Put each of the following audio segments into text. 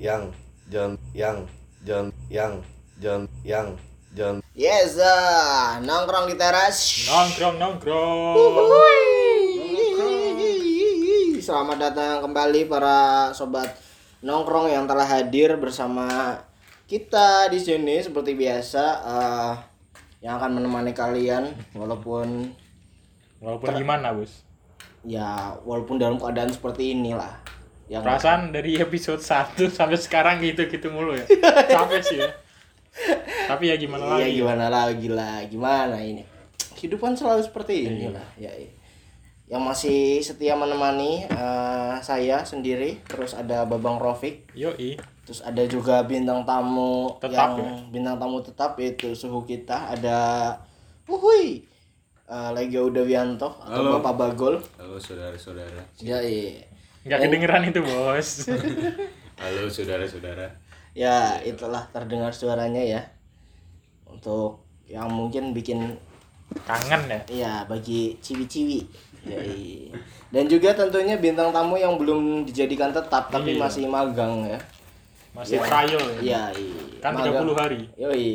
yang John yang John yang John yang John Yes, ah, nongkrong di teras. Nongkrong nongkrong. Selamat datang kembali para sobat nongkrong yang telah hadir bersama kita di sini seperti biasa eh, yang akan menemani kalian walaupun Walaupun gimana, Bos? ya walaupun dalam keadaan seperti inilah. Yang Perasaan dari episode 1 sampai sekarang gitu-gitu mulu ya. Capek sih ya. Tapi ya gimana Iya lagi? gimana lagi lah, gimana ini? Kehidupan selalu seperti ini lah, ya. iya. Yang masih setia menemani eh, saya sendiri, terus ada Babang Rofik, Yoi. terus ada juga bintang tamu Tetap yang ya? bintang tamu tetap yaitu suhu kita ada Uhuy eh, Legio Udawianto atau Halo. Bapak Bagol. Halo saudara-saudara. Ya, iya. Nggak kedengeran itu, Bos. Halo saudara-saudara. ya itulah terdengar suaranya ya. Untuk yang mungkin bikin Kangen ya. Iya, bagi ciwi-ciwi. Dan juga tentunya bintang tamu yang belum dijadikan tetap tapi Iya. masih magang ya. Masih Iya. trial ya. Iya, iya. Kan Magang. 30 hari. Yoi.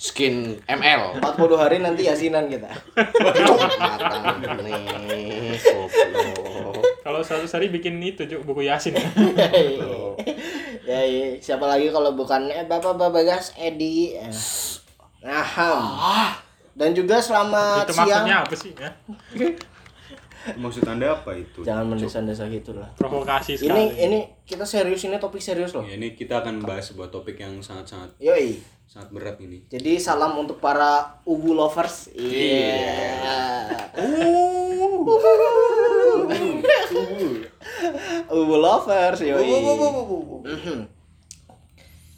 skin ML 40 hari nanti yasinan kita. matang nih Kalau 100 hari bikin itu, Cuk, buku Yasin. ya, iya. siapa lagi kalau bukan eh Bapak Babagas Edi. Eh. Nah, Dan juga selamat itu siang. maksudnya apa sih ya? Maksud anda apa itu? Jangan mendesa-desa gitu lah. Provokasi Ini sekali. ini kita serius ini topik serius loh. Ya, ini kita akan membahas sebuah topik yang sangat-sangat Yoi. sangat berat ini. Jadi salam untuk para ubu lovers. Iya. ubu lovers, yoi. Mhm.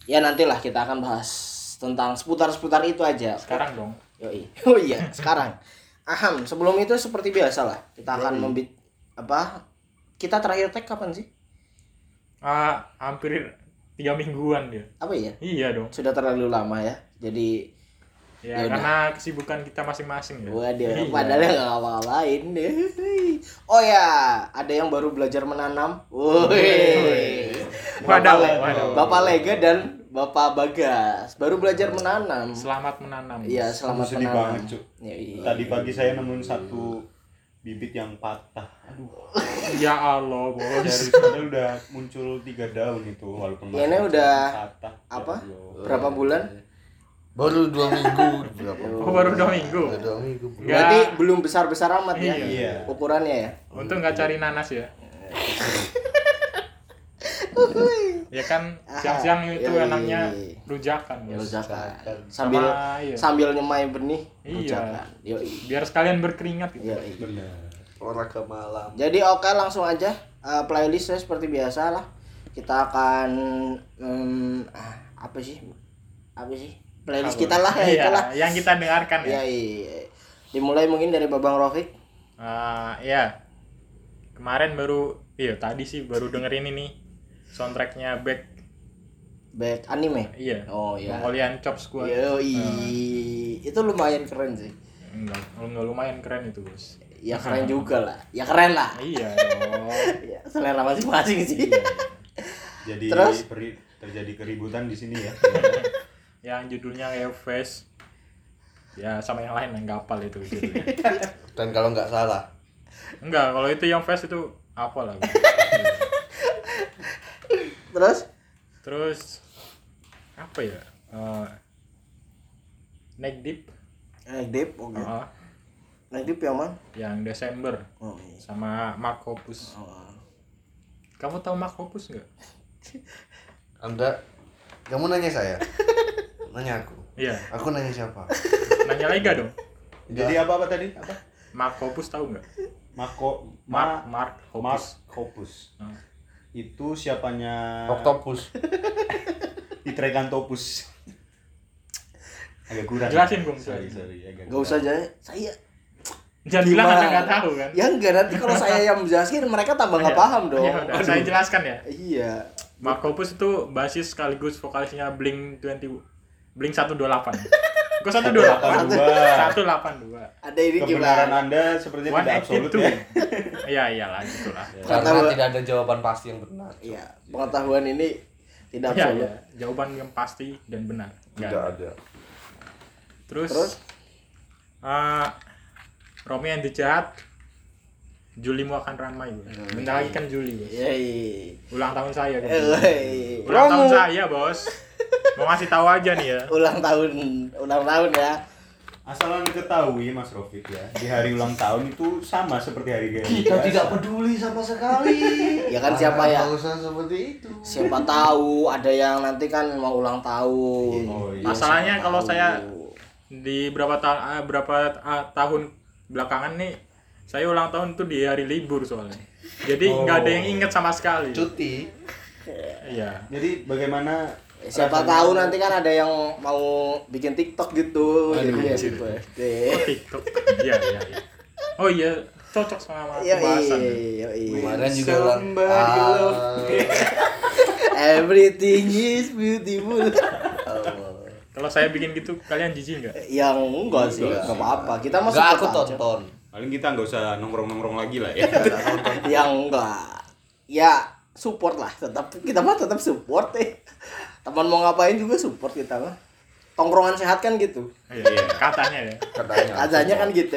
Ya nantilah kita akan bahas tentang seputar-seputar itu aja. Sekarang dong. Yoi. Oh iya, sekarang. Aham, sebelum itu seperti biasa lah. Kita akan membit apa? Kita terakhir tag kapan sih? Ah, hampir tiga mingguan dia. Apa ya? Iya dong. Sudah terlalu lama ya. Jadi Ya, Ya udah. karena kesibukan kita masing-masing ya. Waduh, Iya. padahal nggak ngapa-ngapain deh. Oh ya, ada yang baru belajar menanam. Woi. Bapak, Le-. Bapak Lega dan Bapak Bagas baru belajar menanam. Selamat menanam. Iya, selamat sedih menanam. banget. Ya, iya. Tadi pagi saya nemuin satu bibit yang patah. Aduh, Ya Allah, Bos. dari sana udah muncul tiga daun itu walaupun Ini masih udah patah. Ya apa? Allah. Berapa bulan? Baru dua minggu berapa Oh, baru dua minggu. Baru dua minggu. Nggak. Berarti belum besar-besar amat ya Iya. ukurannya ya. Untung nggak cari nanas ya. ya kan siang-siang itu Yoi. enaknya rujakan, Bos. Rujakan. Sama, Sambil iya. sambil nyemai benih Iya. rujakan. Yoi. Biar sekalian berkeringat gitu. Yoi. Benar. olahraga malam Jadi oke langsung aja eh, playlistnya seperti biasa lah. Kita akan ah, apa sih? Apa sih? Playlist kita lah ya Iya, itulah. yang kita dengarkan Ya, ya. iya. Dimulai mungkin dari Babang Rofik. Ah, iya. Kemarin baru iya tadi sih baru dengerin ini soundtracknya Back Back anime. iya. Oh iya. Mongolian Chop Squad. Yoi. Ah. Itu lumayan keren sih. Enggak, enggak lumayan keren itu, Bos. Ya keren juga lah. Ya keren lah. Iya dong. Ya, selera masing-masing sih. Iya. Jadi Terus? peri- terjadi keributan di sini ya. yang judulnya Face ya sama yang lain yang hafal itu judulnya. dan kalau nggak salah. Enggak kalau itu yang Face itu apa lah Terus? Terus apa ya? Eh, Neck Deep. Naik Deep, oke. Ah, Naik Deep yang mana? yang Desember. Oh, iya. sama Mark Hoppus. Oh. kamu tahu Mark Hoppus nggak? Anda kamu nanya saya nanya aku iya aku nanya siapa nanya Lega dong Jadi apa apa tadi? Apa? Mark Hoppus tahu nggak Mako Mark Ma Mark Mark Hoppus Hoppus. Ah. Itu siapanya oktopus di Topus. Agak kurang. Jelasin, Bung. Sorry, sorry. Agak Gak usah aja. Saya jangan bilang Gimana? anda nggak tahu kan ya enggak nanti kalau saya yang menjelaskan mereka tambah nggak paham dong. ya, udah, saya jelaskan ya Iya. Mark Hoppus itu basis sekaligus vokalisnya Blink 20 Blink 128 Kok 128? 182 Ada ini Kebenaran gimana? Anda sepertinya tidak absolut 182 ya. Iya iyalah gitulah karena Kata- tidak ada jawaban pasti yang benar Iya, pengetahuan ini Tidak absolut. iya. Jawaban yang pasti dan benar. Tidak ada. ada. Terus, Terus? eh, Romi and the Jahat Julimu akan ramai. Bos. Bentar lagi kan Juli. Yeay. Ulang tahun saya. Kan. Ulang tahun saya, Bos. Mau ngasih tahu aja nih ya. Ulang tahun, ulang tahun ya. Asal anda ketahui Mas Rofik ya, di hari ulang tahun itu sama seperti hari raya. Kita biasa. tidak peduli sama sekali. Ya kan siapa ya? Usah seperti itu. Siapa tahu ada yang nanti kan mau ulang tahun. Oh, iya. Masalahnya siapa kalau tahu. saya di berapa tahun berapa ah, tahun belakangan nih saya ulang tahun tuh di hari libur soalnya. Jadi nggak ada yang inget sama sekali. Cuti. Iya. Jadi bagaimana siapa tahu nanti kan ada yang mau bikin TikTok gitu. Jadi ya gitu. Oh, TikTok. Iya, iya, iya. Oh iya, cocok sama Iya, pembahasan. iya, iya. Kemarin juga ulang. Love Everything is beautiful. Oh. Kalau saya bikin gitu, kalian jijik nggak? Yang enggak sih, enggak apa-apa. Kita Enggak aku tonton. Paling kita nggak usah nongkrong-nongkrong lagi lah ya. Yang enggak. Ya, support lah. Tetap kita mah tetap support eh. Teman mau ngapain juga support kita mah. Tongkrongan sehat kan gitu. Iya, iya. katanya ya. Katanya. Katanya kan gitu.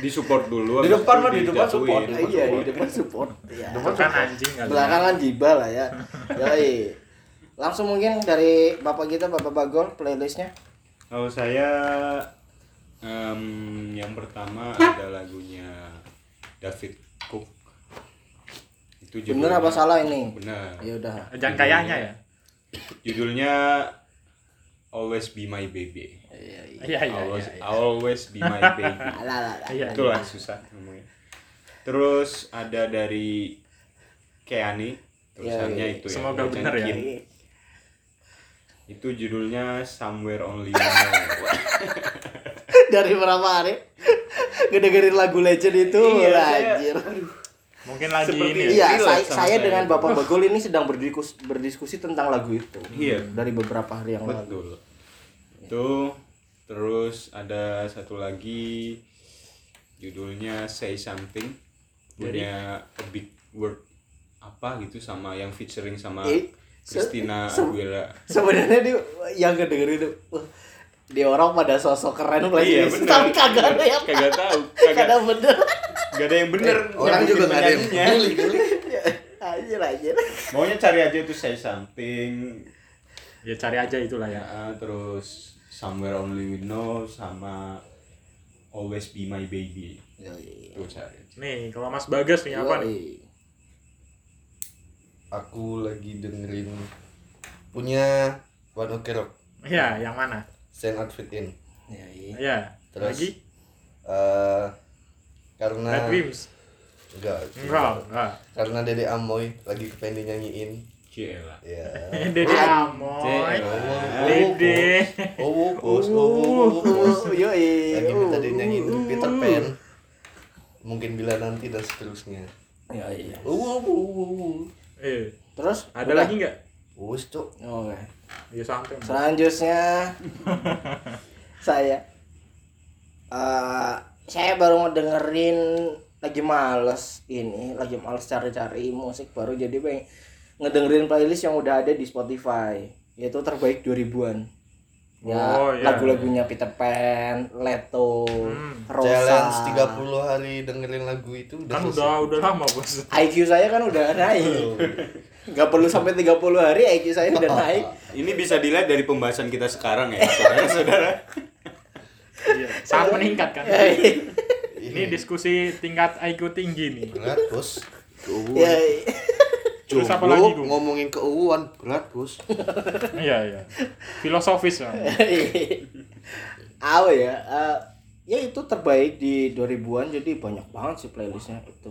Di support dulu. Di depan mah, di depan support. Iya, di depan support. Iya. Itu kan anjing kali. Belakangan gibah lah ya. Yoi. Langsung mungkin dari Bapak kita, Bapak Bagol, playlistnya. Kalau saya Em, yang pertama ada lagunya David Cook. Itu Bener apa salah ini? Benar. Ya udah. Jangan kayaknya ya. Judulnya Always Be My Baby. Iya, iya. Iya, always, iya. Always Be My Baby. Iya. Itulah susah ngomongnya. Terus ada dari Keani tulisannya itu ya. Semoga benar ya. Itu judulnya Somewhere Only You Know. Dari berapa hari? Ngedengerin lagu legend itu Iya, lah, saya- anjir. Mungkin lagi Seperti ini. ya. Iya, saya, saya saya. dengan Bapak Bagol ini sedang berdiskusi, berdiskusi tentang lagu itu. Iya. Dari beberapa hari yang lalu. Betul. Itu terus ada satu lagi judulnya Say Something punya a big word apa gitu sama yang featuring sama Eh, Christina se- Aguilera. Sebenarnya dia yang ngedengerin itu wah, dia orang pada sosok keren playlist, Iya, bener. tapi kagak ada yang Kagak tahu, kagak kagak bener. Gak ada yang bener. Orang yang juga nggak ada yang peduli. anjir anjir. maunya cari aja itu say something. Ya cari aja itulah ya. Ya, terus Somewhere Only We Know sama Always Be My Baby. Yoi. Itu cari. Nih, kalau Mas Bagas punya apa nih? Aku lagi dengerin punya One Ok Rock. Iya, yang mana? Send Outfit In. Yoi. Iya. Terus Lagi? eh karena Bad Dreams. enggak, Enggak, enggak. karena Dede Amoy lagi kepengen dinyanyiin. Cila. Ya. Dede Amoy. Dede. Oh, bos, oh, bos. Uh, Yoi. Lagi minta Uh, dinyanyiin uh, Peter uh. Pan. Mungkin bila nanti dan seterusnya. Yoi. Oh, oh, oh, oh. Eh, Terus ada lagi nggak? Wus, Cok. Oke. Ya santai. Selanjutnya saya eh saya baru mau dengerin lagi males ini, lagi males cari-cari musik baru jadi pengen ngedengerin playlist yang udah ada di Spotify yaitu terbaik 2000-an. Ya, Oh, iya. lagu-lagunya Peter Pan, Leto, Hmm. Rosa. Challenge 30 hari dengerin lagu itu udah Kan selesai. udah udah lama, Bos. IQ saya kan udah naik. Gak perlu sampai 30 hari IQ saya udah naik. Ini bisa dilihat dari pembahasan kita sekarang ya, saudara-saudara. Iya, sangat meningkat kan. Ya, Ini diskusi tingkat IQ tinggi nih. Berat, Bos. ya, Terus apa lagi, ngomongin keuuan berat, Bos. Iya, iya. Filosofis ya. apa ya eh, ya itu terbaik di 2000-an jadi banyak banget sih playlistnya itu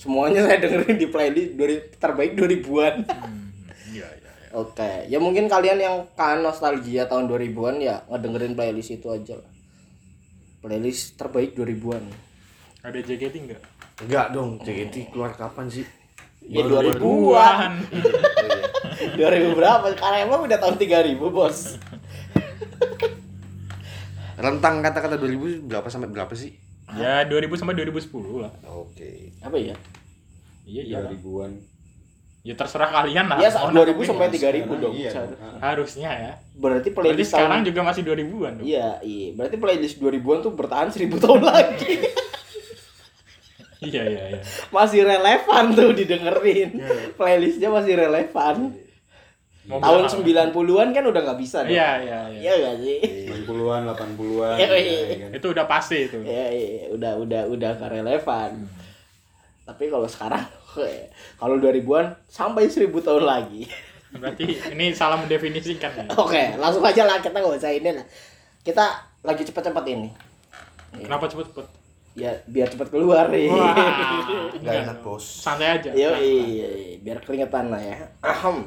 semuanya saya dengerin di playlist dari terbaik 2000-an Iya, iya. iya. oke ya mungkin kalian yang kan nostalgia tahun 2000-an ya ngedengerin playlist itu aja lah playlist terbaik 2000-an Ada JKT enggak? Enggak dong, JKT keluar kapan sih? ya Baru- 2000-an Oh, iya. 2000 berapa karena emang udah tahun 3000 bos Rentang kata-kata 2000 berapa sampai berapa sih? Ya 2000 sampai 2010 lah. Oke. apa ya Iya, iya. 2000-an. Ya terserah kalian lah. Ya Mau 2000 nangkepin. sampai 3000 dong. Iya. Harusnya ya. Berarti Berarti playlist sekarang tahun- juga masih 2000-an dong. Iya, iya. Berarti playlist 2000-an tuh bertahan 1000 tahun lagi. Iya, iya, iya. masih relevan tuh didengerin. Playlistnya masih relevan. Tahun apa? 90-an kan udah nggak bisa dong. Iya, iya, iya. Iya sih? 90-an, 80-an. Iya, ya iya. kan? Itu udah pasti itu. Iya, iya, udah udah udah gak relevan. Tapi kalau sekarang kalau 2000-an sampai 1000 tahun lagi. Berarti ini salah mendefinisikan ya. Oke, langsung aja lah kita nggak usah ini lah. Kita lagi cepet-cepet ini. Kenapa cepet-cepet? Ya biar cepet keluar nih. Wah, Nggak enak bos. santai aja. Yo, iya, iya, biar keringetan lah ya. Ahem.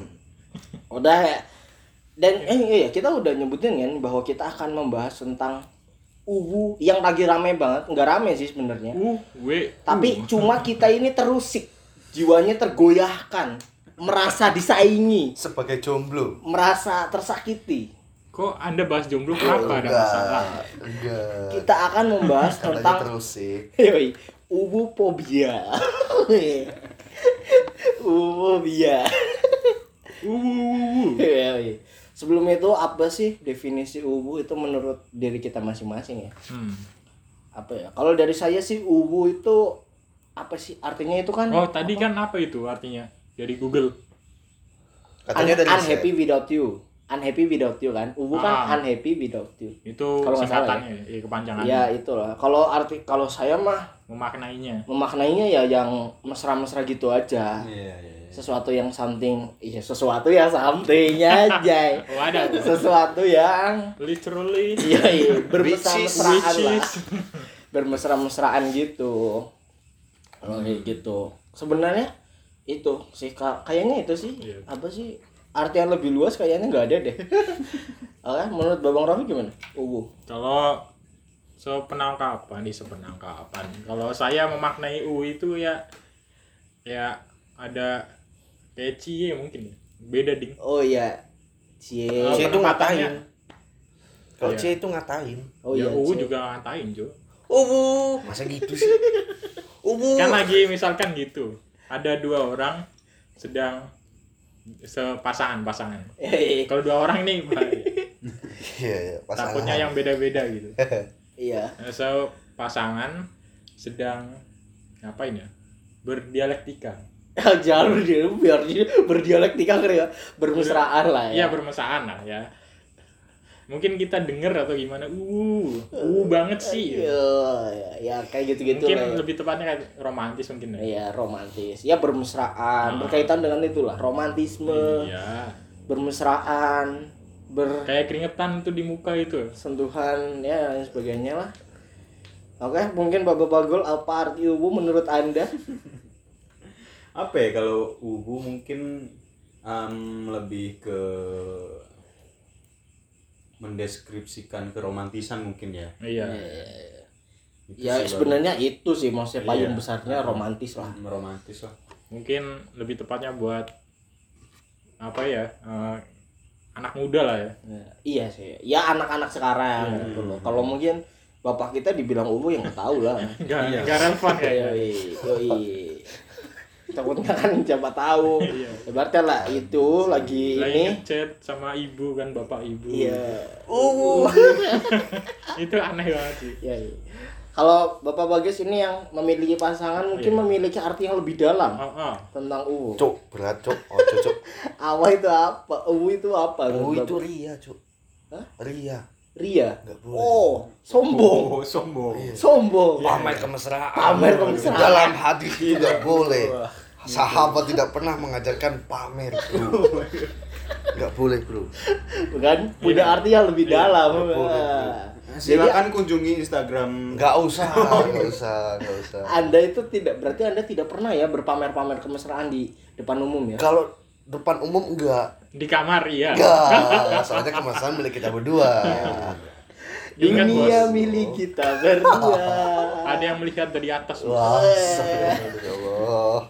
Udah ya. Dan eh iya kita udah nyebutin kan bahwa kita akan membahas tentang UWU yang lagi rame banget. Nggak rame sih sebenarnya. Uh, Tapi cuma kita ini terusik. Jiwanya tergoyahkan. Merasa disaingi. Sebagai jomblo. Merasa tersakiti. kok Anda bahas jomblo kenapa ada Enggak, masalah? enggak. Kita akan membahas Katanya tentang terus sih. Yoi, ubufobia. ubufobia. Uh, Yoi. Sebelum itu apa sih definisi ubu itu menurut diri kita masing-masing ya? hmm. Apa ya? Kalau dari saya sih ubu itu apa sih artinya itu kan? Oh, tadi kan apa itu artinya? Dari Google. Katanya Un- dari unhappy without you. Unhappy without you kan? Ubu kan Ah. unhappy without you. Itu Kalau nggak salah singkatannya, ya, kepanjangannya. Ya itulah. Kalau arti kalau saya mah Memaknainya. memaknainya ya yang mesra-mesra gitu aja. Iya, iya, iya. sesuatu yang something iya sesuatu ya something aja Oh, ada tuh. sesuatu yang Literally. iya iya bermesra-mesraan lah bermesra-mesraan gitu oh kayak gitu sebenarnya itu sih Ka- kayaknya itu sih Iya. apa sih artian lebih luas kayaknya nggak ada deh oke menurut babang Rafi gimana ubu Kalau sepenangkapan di sepenangkapan. Kalau saya memaknai U itu ya ya ada kayak cie mungkin ya. Beda ding. oh iya cie Oh, C itu ngatain. Kalau Iya. C itu ngatain. oh ya iya U cie. juga ngatain, Jo. ubu Masa gitu sih? Ubu. Kan lagi misalkan gitu. Ada dua orang sedang sepasang-pasangan. Iya, Kalau dua orang ini bahaya. Iya, iya, pasangan. takutnya yang beda-beda gitu. iya So pasangan sedang ngapain ya? Berdialektika. jangan berdialek biar dia berdialektika kali ya bermesraan lah Iya ya bermesraan lah ya. Mungkin kita denger atau gimana? Uh, uh banget sih. Iya, ya, ya kayak gitu-gitu mungkin lah ya. lebih tepatnya kayak romantis mungkin ya. Iya, romantis. Ya bermesraan, Ah. berkaitan dengan itulah, romantisme, Iya. bermesraan, Kayak keringetan tuh di muka itu. bersentuhan ya dan sebagainya lah. Oke, mungkin Bapak Bagol apa arti ubu menurut Anda? apa ya kalau ubu mungkin em, lebih ke mendeskripsikan keromantisan mungkin ya Iya. Itu ya sebenarnya itu sih maksudnya payung Iya. besarnya romantis lah. baru romantis lah Mungkin lebih tepatnya buat apa ya? eh, anak muda lah ya. Ya, iya sih. Ya anak-anak sekarang Iya. gitu loh. Kalau mungkin bapak kita dibilang ubu yang nggak tahu lah. Enggak Iya. enggak relevan kayaknya. Yoi, yoi. Takutnya kan siapa tahu. Iya. Berarti lah itu lagi Lagi ini. ngechat sama ibu kan bapak ibu. Iya. Uh. Itu aneh banget sih. Ya, iya. Kalau Bapak Bagus ini yang memiliki pasangan mungkin Iya. memiliki arti yang lebih dalam Oh, oh. tentang UU. Cuk, berat cuk. Oh, cuk. Awa itu apa? UU itu apa? Oh, menurut itu? Ria, cuk. Hah? Ria. Ria. Oh, sombong. oh sombong Sombong. Pamer kemesraan. Pamer kemesraan. Dalam hati tidak boleh. Sahabat tidak pernah mengajarkan pamer, bro. Nggak boleh, bro. Bukan punya arti yang lebih dalam. Nggak boleh, Ah. silakan kunjungi instagram Nggak usah, nggak usah, nggak usah. Anda itu tidak berarti Anda tidak pernah ya berpamer-pamer kemesraan di depan umum ya? Kalau depan umum enggak. Di kamar iya. Enggak. Soalnya kemesraan milik kita berdua. Ingat, Dunia Bos. milik kita berdua. Ada yang melihat dari atas. Wah, ya Allah.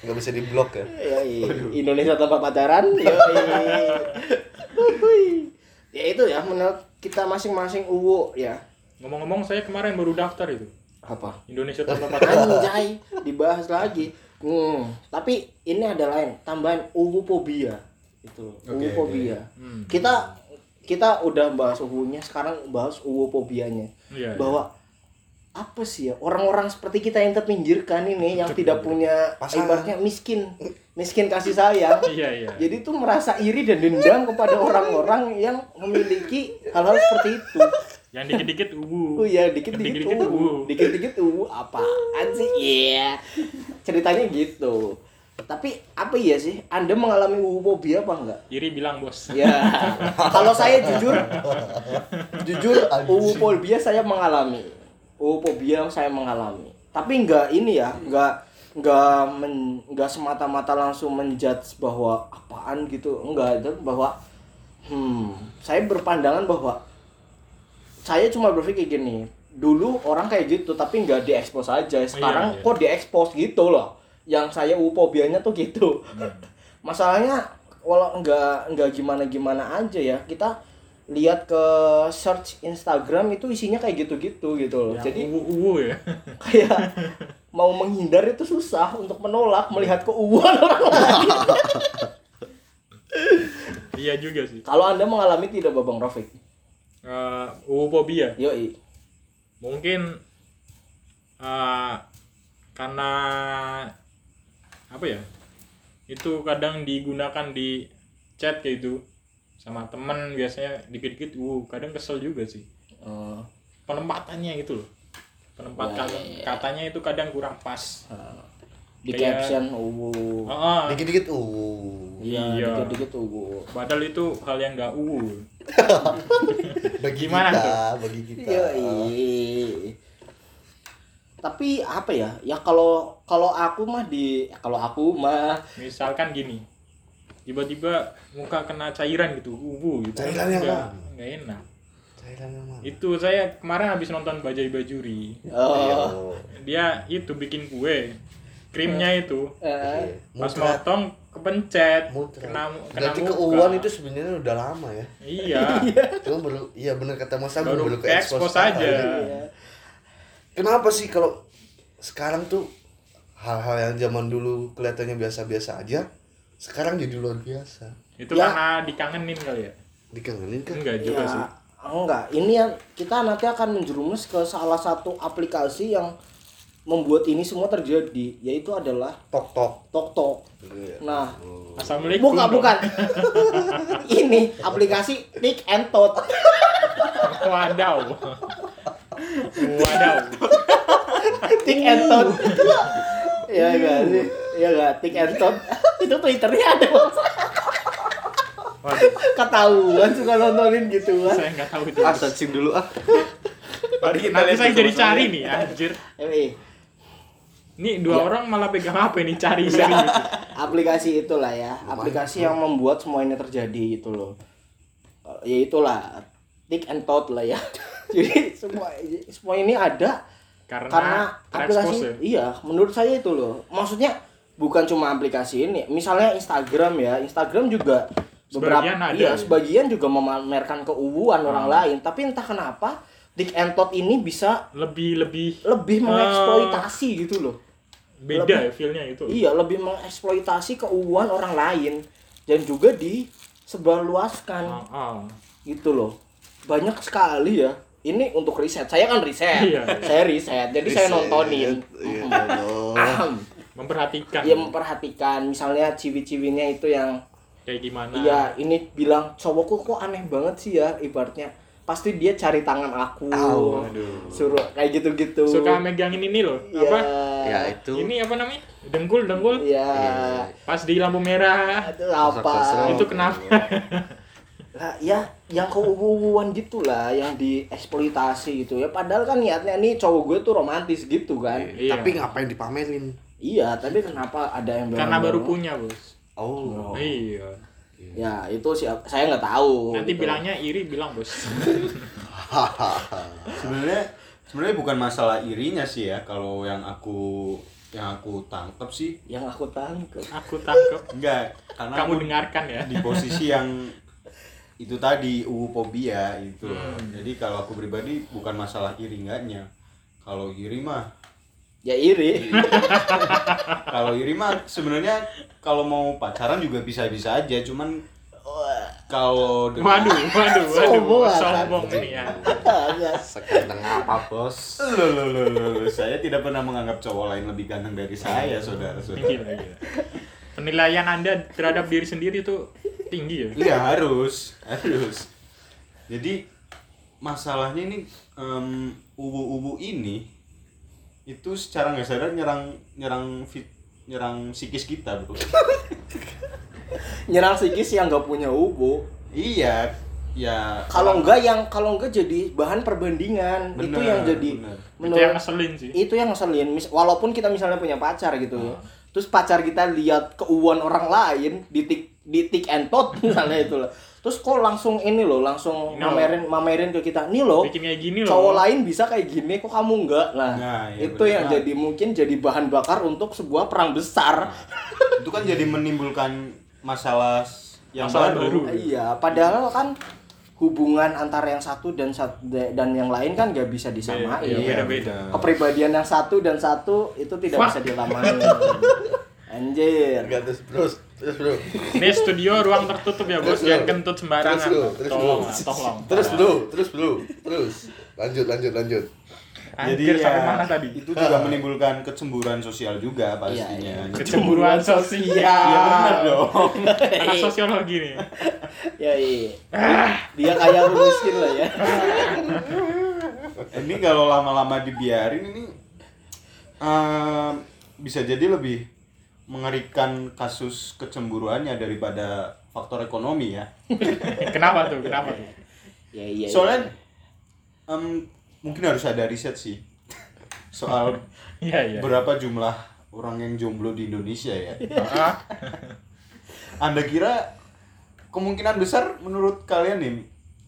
Nggak bisa diblok ya. Yoi. Indonesia tanpa pacaran. Yoi. Ya itu ya menurut kita masing-masing uwu ya. Ngomong-ngomong saya kemarin baru daftar itu. Apa? Indonesia tanpa pacaran. Anjay, dibahas lagi. Hmm, tapi ini ada lain tambahan uwuphobia itu Oke, uwuphobia. Hmm. Kita kita udah bahas uwunya, sekarang bahas uwuphobianya. Iya. Bahwa apa sih ya orang-orang seperti kita yang terpinggirkan ini yang tidak punya Pasangan. ibaratnya miskin miskin kasih sayang Iya iya. jadi tuh merasa iri dan dendam kepada orang-orang yang memiliki hal-hal seperti itu Yang dikit-dikit ubu. Oh iya, dikit-dikit Dikit-dikit uh, uh. dikit-dikit uh, apaan sih? Iya. Ceritanya gitu. Tapi apa iya sih? Anda mengalami uwuphobia apa enggak? Iri bilang bos. Ya. Kalau saya jujur jujur uwuphobia saya mengalami. Uwuphobia saya mengalami. Tapi enggak ini ya, enggak enggak men, enggak semata-mata langsung menjudge bahwa apaan gitu. Enggak, itu bahwa hmm, saya berpandangan bahwa saya cuma berpikir gini dulu orang kayak gitu tapi nggak diekspos aja sekarang Iya, iya. kok diekspos gitu loh yang saya upobianya tuh gitu masalahnya walau nggak nggak gimana gimana aja ya kita lihat ke search Instagram itu isinya kayak gitu-gitu gitu loh Yang jadi uwu uwu ya. kayak mau menghindar itu susah untuk menolak melihat keuuan orang lain iya juga sih. kalau anda mengalami tidak babang Rafiq Uh, uwuphobia. yoi Mungkin uh, karena apa ya? Itu kadang digunakan di chat kayak itu sama temen biasanya dikit-dikit uh kadang kesel juga sih Eh, penempatannya gitu loh penempatan Ya, ya, ya. katanya itu kadang kurang pas di Kayak- caption Ah, ah. Dikit-dikit uh. Iya, Iya. dikit-dikit uwu. padahal itu hal yang gak uwu Bagi Gimana kita, bagi kita. Yoi. Tapi apa ya? Ya kalau kalau aku mah di kalau aku mah misalkan gini tiba-tiba muka kena cairan gitu uwu gitu. Cairan yang Nggak- mana? nggak enak. Cairan yang mana? itu saya kemarin habis nonton Bajai Bajuri. Oh, dia itu bikin kue krimnya itu. Eh, pas motong kepencet Muncrat. kena kena Berarti muka. keuuan itu sebenarnya udah lama ya. iya. Cuma baru iya benar kata Mas Agung baru baru ke expose aja. Iya. Kenapa sih kalau sekarang tuh hal-hal yang zaman dulu kelihatannya biasa-biasa aja, sekarang jadi luar biasa. itu Ya. karena dikangenin kali ya Dikangenin kan? enggak juga Ya, sih enggak. Ini yang kita nanti akan menjerumus ke salah satu aplikasi yang membuat ini semua terjadi, yaitu adalah Tok tok. TokTok. Iya. Nah, assalamualaikum bukan dong. bukan. ini aplikasi Tik and Tot. wadaw wadaw Tik and Tot. Iya enggak sih? Iya enggak Tik and Tot. Itu Twitternya ada. Bos. Waduh, Ketahuan suka nontonin gitu kan. saya nggak tahu itu Ah, searching dulu ah. Mari kita nanti saya jadi cari ya. nih anjir Eh, nih dua Ya. orang malah pegang HP nih cari cari gitu. aplikasi itulah ya aplikasi yang membuat semua ini terjadi itu loh ya itulah tick and tot lah ya jadi semua semua ini ada karena, karena aplikasi ya. iya menurut saya itu loh maksudnya bukan cuma aplikasi ini misalnya Instagram ya Instagram juga beberapa Sebagian ada iya ya. sebagian juga memamerkan keuuan orang Hmm. lain tapi entah kenapa tick and tot ini bisa lebih lebih lebih Ah. mengeksploitasi gitu loh beda Lebih- ya feelnya itu Iya, lebih mengeksploitasi keuuan orang lain dan juga disebarluaskan Ah, ah. gitu loh. Banyak sekali ya. Ini untuk riset. Saya kan riset. Iya. Saya riset. Jadi saya Riset. nontonin. Iya. Memperhatikan Dia memperhatikan misalnya ciwi-ciwinya itu yang kayak gimana iya ini bilang cowokku kok aneh banget sih ya ibaratnya pasti dia cari tangan aku. Aduh. suruh kayak gitu-gitu suka megangin ini loh Iya. apa Ya itu. ini apa namanya dengkul dengkul Iya. pas di lampu merah Itu apa? Itu kenapa lah ya yang keuuan gitulah yang dieksploitasi gitu ya padahal kan niatnya nih cowok gue tuh romantis gitu kan Iya. Tapi ngapain dipamerin? Iya tapi kenapa ada yang karena baru punya bos. Oh. iya. Ya itu sih saya nggak tahu nanti gitu. bilangnya iri bilang bos. Sebenarnya sebenarnya bukan masalah irinya sih ya kalau yang aku yang aku tangkep sih. Yang aku tangkep. Aku tangkep. Enggak karena kamu aku dengarkan ya. di posisi yang itu tadi uupobia itu Hmm. jadi kalau aku pribadi bukan masalah iri enggaknya. Kalau iri mah Ya iri. Kalau iri mah sebenarnya kalau mau pacaran juga bisa-bisa aja, cuman kalau dengan Waduh, waduh, waduh, Sombong ini ya. Sekenteng apa bos? Loh, loh, loh, loh. saya tidak pernah menganggap cowok lain lebih ganteng dari saya, saudara-saudara. Gila, gila. Penilaian Anda terhadap diri sendiri tuh tinggi ya? Iya harus, harus. Jadi masalahnya ini em, ubu-ubu ini itu secara nggak sadar nyerang nyerang fit, nyerang psikis kita bro. Nyerang psikis yang nggak punya ubu. iya, ya. Kalau enggak yang kalau enggak jadi bahan perbandingan. itu Bener, yang jadi bener. Itu yang ngeselin sih. itu yang ngeselin Mis- walaupun kita misalnya punya pacar gitu Ah. terus pacar kita lihat keuuan orang lain di tik di tik and tot misalnya itu loh terus kok langsung ini loh langsung Ini loh. mamerin mamerin ke kita nih loh Bikin kayak gini loh. cowok lain bisa kayak gini kok kamu enggak nah, Nah, iya itu bener yang jadi mungkin jadi bahan bakar untuk sebuah perang besar itu kan jadi menimbulkan masalah yang Masalah baru. baru. iya padahal kan hubungan antara yang satu dan sat- dan yang lain kan nggak bisa disamain Iya, beda-beda. kepribadian yang satu dan satu itu tidak Wah. bisa disamain anjir Enggak terus terus terus bro. Ini studio ruang tertutup ya bos, jangan kentut sembarangan. Terus, bro. Terus, tolong, bro. lah, tolong. Terus bro, terus bro, terus. Lanjut lanjut lanjut. Anjir, Jadi sampai ya, mana tadi? itu juga menimbulkan kecemburuan sosial juga pastinya. Iya, iya. Kecemburuan sosial. Ya benar dong. Anak sosiologi nih. ya iya dia kaya miskin lah ya ini kalau lama-lama dibiarin ini em, bisa jadi lebih mengerikan kasus kecemburuannya daripada faktor ekonomi ya. Kenapa tuh? Kenapa tuh? ya iya iya. Soalnya em, mungkin harus ada riset sih soal Iya, iya. berapa jumlah orang yang jomblo di Indonesia ya. Anda kira kemungkinan besar menurut kalian nih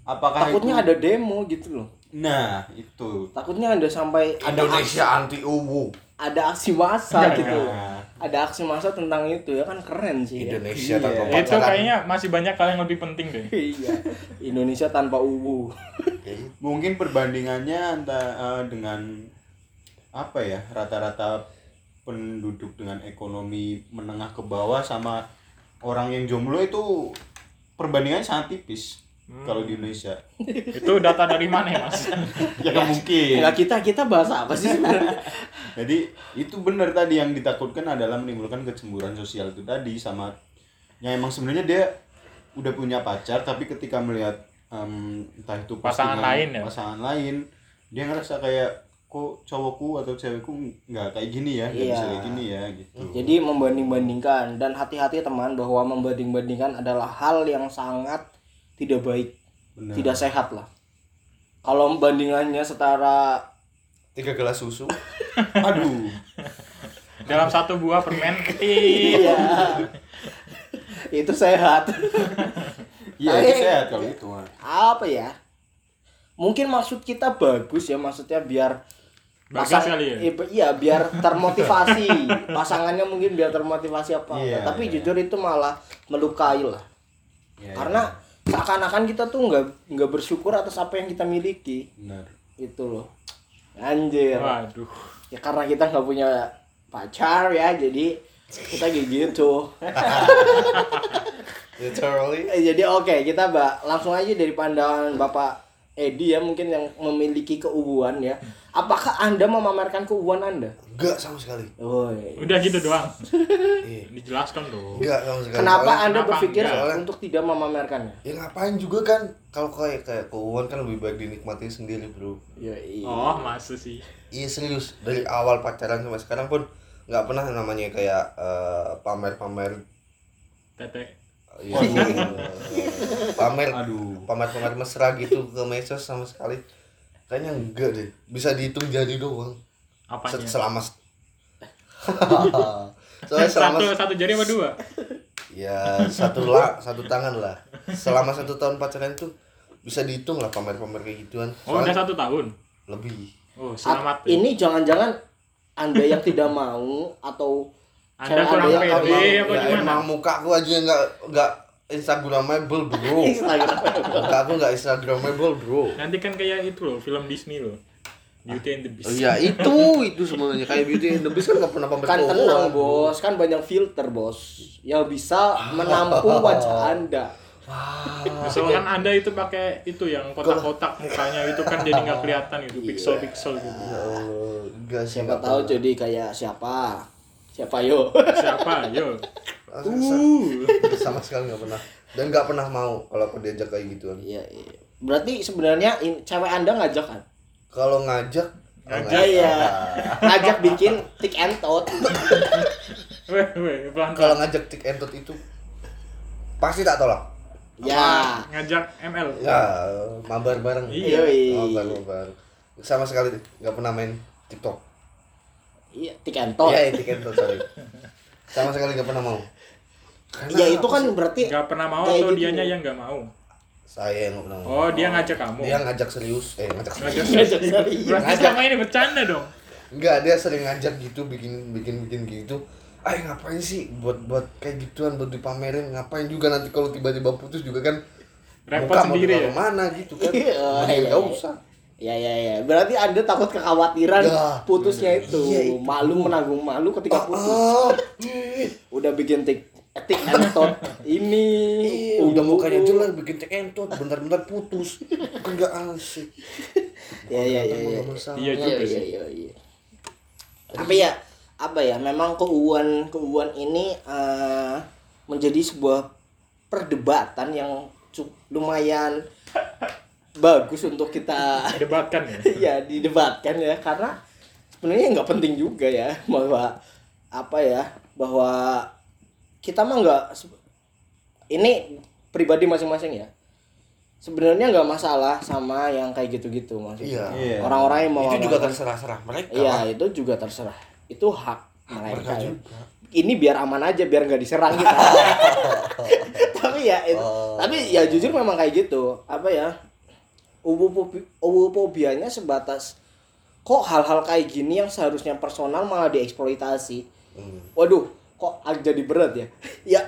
apakah takutnya itu ada demo gitu loh Nah, itu. takutnya ada sampai ada aksi, Indonesia anti ubu. ada aksi massa Enggak, gitu enggak. Ada aksi massa tentang itu ya kan keren sih ya. Indonesia Iya. tanpa itu pacaran. kayaknya masih banyak hal yang lebih penting deh. iya Indonesia tanpa ubu Mungkin perbandingannya antara eh, dengan apa ya rata-rata penduduk dengan ekonomi menengah ke bawah sama orang yang jomblo itu perbandingannya sangat tipis kalau di Indonesia. Itu data dari mana ya, Mas? Ya nggak mungkin. Nggak kita kita bahas apa sih sebenarnya Jadi itu benar tadi yang ditakutkan adalah menimbulkan kecemburuan sosial itu tadi sama yang emang sebenarnya dia udah punya pacar tapi ketika melihat em, entah itu Pasangan lain ya? pasangan lain dia ngerasa kayak kok cowokku atau cewekku nggak kayak gini ya nggak Iya. bisa kayak gini ya gitu jadi membanding-bandingkan dan hati-hati teman bahwa membanding-bandingkan adalah hal yang sangat tidak baik Benar. tidak sehat lah kalau bandingannya setara Tiga gelas susu. aduh Dalam satu buah permen kecil. iya itu sehat iya itu sehat kalau itu apa ya mungkin maksud kita bagus ya maksudnya biar kali ya? i- iya biar termotivasi pasangannya mungkin biar termotivasi apa Iya, enggak. tapi iya. jujur itu malah melukai lah Iya, karena seakan-akan kita tuh nggak nggak bersyukur atas apa yang kita miliki. Benar. Itu loh. Anjir. Waduh. ya karena kita nggak punya pacar ya jadi kita kayak gitu Literally. Eh, jadi oke kita mbak langsung aja dari pandangan bapak Edi ya mungkin yang memiliki keubuan ya apakah anda memamerkan keubuan anda Enggak sama sekali. Woi. Udah gitu doang. Iya. Dijelaskan dong. Enggak sama sekali. kenapa Soalnya- anda kenapa berpikir enggak? untuk tidak memamerkannya Ya ngapain juga kan kalau kayak kayak keuangan kan lebih baik dinikmati sendiri bro. ya iya Oh, masa sih? Iya serius dari awal pacaran sampai sekarang pun nggak pernah namanya kayak eh, pamer-pamer Tete. Iya, pamer aduh pamer-pamer mesra gitu ke medsos sama sekali kayaknya enggak deh bisa dihitung jari doang Apanya? Se- selama soalnya selama Satu satu jari apa dua? ya satu lah satu tangan lah selama satu tahun pacaran tuh bisa dihitung lah pamer-pamer kayak gituan Oh, udah satu tahun. lebih Oh, selamat. ya. ini jangan-jangan anda yang tidak mau atau Anda kurang yang pede kamu- apa ya, gimana? emang mukaku aja nggak nggak instagramable bro Instagram mukaku nggak instagramable bro Nanti kan kayak itu loh, film Disney loh. Beauty and the Beast. Oh, iya itu itu sebenarnya kayak beauty and the beast kan nggak pernah pamer Kan tenang bos, kan banyak filter bos yang bisa menampung wajah anda. Misalkan anda itu pakai itu yang kotak-kotak mukanya itu kan jadi nggak kelihatan gitu, pixel-pixel gitu. Ya Allah, enggak sih. Siapa tahu jadi kayak siapa? Siapa yo? Siapa? Yo. Sa- sama sekali nggak pernah dan nggak pernah mau kalau aku diajak kayak gituan Iya, iya. Berarti sebenarnya in- cewek anda ngajak kan? kalau ngajak Ngajak. Iya. Ngajak bikin tik and tot. Weh, weh, pelan kalau ngajak tik and tot itu pasti tak tolak Ya. ngajak ML. ya mabar bareng Iya. Mabar mabar sama sekali nggak pernah main tiktok Iya, tik and tot. Iya, tik and tot sorry sama sekali nggak pernah mau Karena Ya itu kan berarti Nggak pernah mau atau gitu. dianya yang nggak mau? saya yang nggak pernah mau Oh, dia ngajak kamu. dia ngajak serius eh ngajak serius Ngajak. ngajak serius. Berarti selama ini bercanda dong. Enggak, dia sering ngajak gitu, bikin bikin bikin gitu. Ah, ngapain sih buat buat kayak gituan buat dipamerin? Ngapain juga nanti kalau tiba-tiba putus juga kan Repot mau sendiri ditaruh ya? mana gitu kan. Iya, iya, iya. usah. Ya ya ya. Berarti Anda takut kekhawatiran Ya, putusnya itu. Iya, itu. Malu menanggung malu ketika putus. Ah, ih, Udah bikin tik tik and tot ini. ih, udah mukanya jelas bikin cek entot, bentar-bentar putus. Kan nggak asik. Ya ya ya ya. Masalah. Iya Iya juga iya iya iya. Tapi ya apa ya memang keuuan keuuan ini eh, menjadi sebuah perdebatan yang lumayan bagus untuk kita Debatkan ya. ya didebatkan ya karena sebenarnya nggak penting juga ya bahwa apa ya bahwa kita mah nggak ini pribadi masing-masing ya sebenarnya nggak masalah sama yang kayak gitu-gitu maksudnya Iya. Iya. orang-orang yang mau Itu juga terserah-serah mereka. iya itu juga terserah itu hak mereka mereka ya. juga. ini biar aman aja biar nggak diserang kita tapi ya itu- Oh. tapi ya jujur memang kayak gitu apa ya uwofobianya sebatas kok hal-hal kayak gini yang seharusnya personal malah dieksploitasi Hmm. waduh kok jadi berat ya ya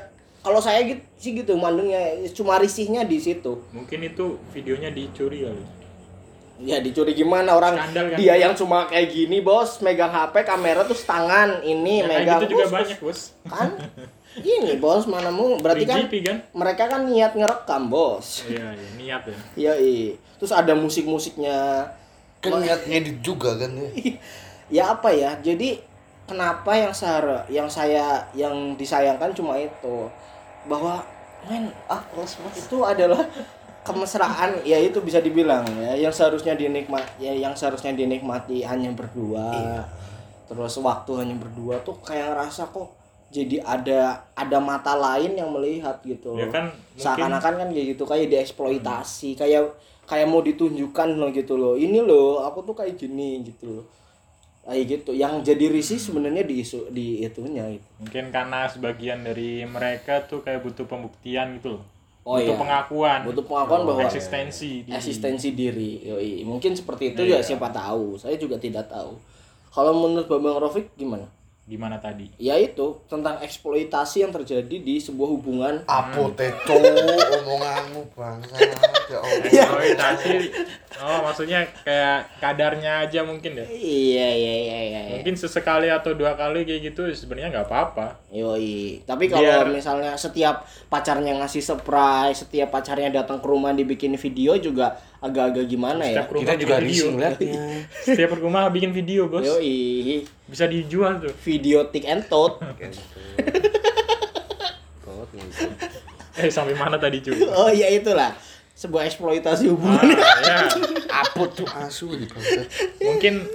kalau saya gitu sih gitu mandungnya cuma risihnya di situ Mungkin itu videonya dicuri kali. Ya dicuri gimana orang Skandal kan? dia yang cuma kayak gini bos megang HP kamera terus tangan ini Ya, megang gitu juga Bos, banyak, Bos. kan ini bos mana mau berarti kan 3GP kan? mereka kan niat ngerekam bos Iya, iya, niat ya. iya iya terus ada musik musiknya Kan niat ngedit juga kan ya. ya apa ya jadi kenapa yang saya yang saya yang disayangkan cuma itu bahwa men ah itu adalah kemesraan ya itu bisa dibilang ya yang seharusnya dinikmat ya yang seharusnya dinikmati hanya berdua. Terus waktu hanya berdua tuh kayak ngerasa kok jadi ada ada mata lain yang melihat gitu. Ya kan, mungkin- seakan-akan kan kayak gitu kayak dieksploitasi kayak kayak mau ditunjukkan loh gitu loh. Ini loh aku tuh kayak gini gitu loh. Kayak gitu yang jadi risih sebenarnya di isu di itunya gitu. Mungkin karena sebagian dari mereka tuh kayak butuh pembuktian gitu loh. Oh, butuh iya. pengakuan. butuh pengakuan bahwa eksistensi diri. eksistensi diri Yoi. mungkin seperti itu Iya. ya siapa tahu saya juga tidak tahu kalau menurut Bambang Rofik gimana Gimana tadi? ya itu tentang eksploitasi yang terjadi di sebuah hubungan Apo teco omonganmu bangsa ya Allah. Eksploitasi. Oh, maksudnya kayak kadarnya aja mungkin ya. iya iya iya iya iya. Mungkin sesekali atau dua kali kayak gitu sebenarnya nggak apa-apa. Yoi. Tapi kalau Biar- misalnya setiap pacarnya ngasih surprise, setiap pacarnya datang ke rumah dibikin video juga agak-agak gimana ya? Kita juga risih ngeliatnya. Setiap rumah bikin video, Bos. Yoi. Bisa dijual tuh. Video tik and tot. Eh, sampai mana tadi, cuy? Oh iya itulah. Sebuah eksploitasi hubungan. Ah, ya. Apo tuh asu di. Mungkin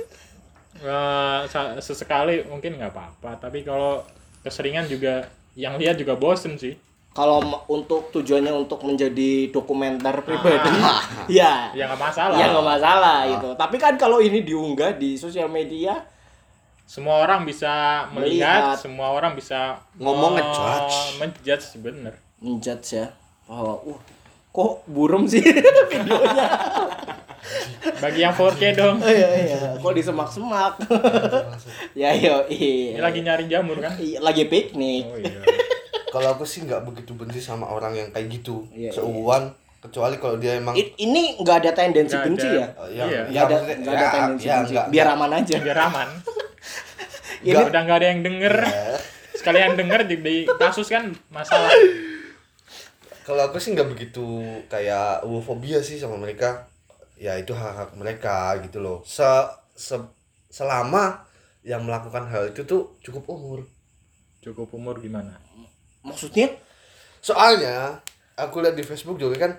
eh, sa- sesekali mungkin nggak apa-apa, tapi kalau keseringan juga yang lihat juga bosen sih. Kalau untuk tujuannya untuk menjadi dokumenter pribadi, ya, Ya nggak masalah. ya nggak masalah gitu. Tapi kan kalau ini diunggah di sosial media, Semua orang bisa melihat, Melihat. semua orang bisa Ngomong ngejudge. menjudge bener. menjudge ya bahwa uh kok burem sih videonya Bagi yang 4K dong. oh iya iya kok disemak-semak ya yo Ini iya lagi nyari jamur kan? Iya, lagi piknik Oh iya. Kalau aku sih nggak begitu benci sama orang yang kayak gitu. Iya, Seuuan kecuali kalau dia emang I- ini nggak ada tendensi Nggak benci ada. ya? Oh, yang- Iya. yang nggak ada maksudnya- nggak ada ya, tendensi ya, benci. nggak- biar aman aja. Biar aman. Ini udah nggak ada yang denger. Sekalian denger di, di kasus kan masalah. Kalau aku sih nggak begitu kayak fobia sih sama mereka. Ya itu hak hak mereka gitu loh. Se, se- selama yang melakukan hal itu tuh cukup umur. Cukup umur gimana maksudnya? Soalnya aku lihat di Facebook juga kan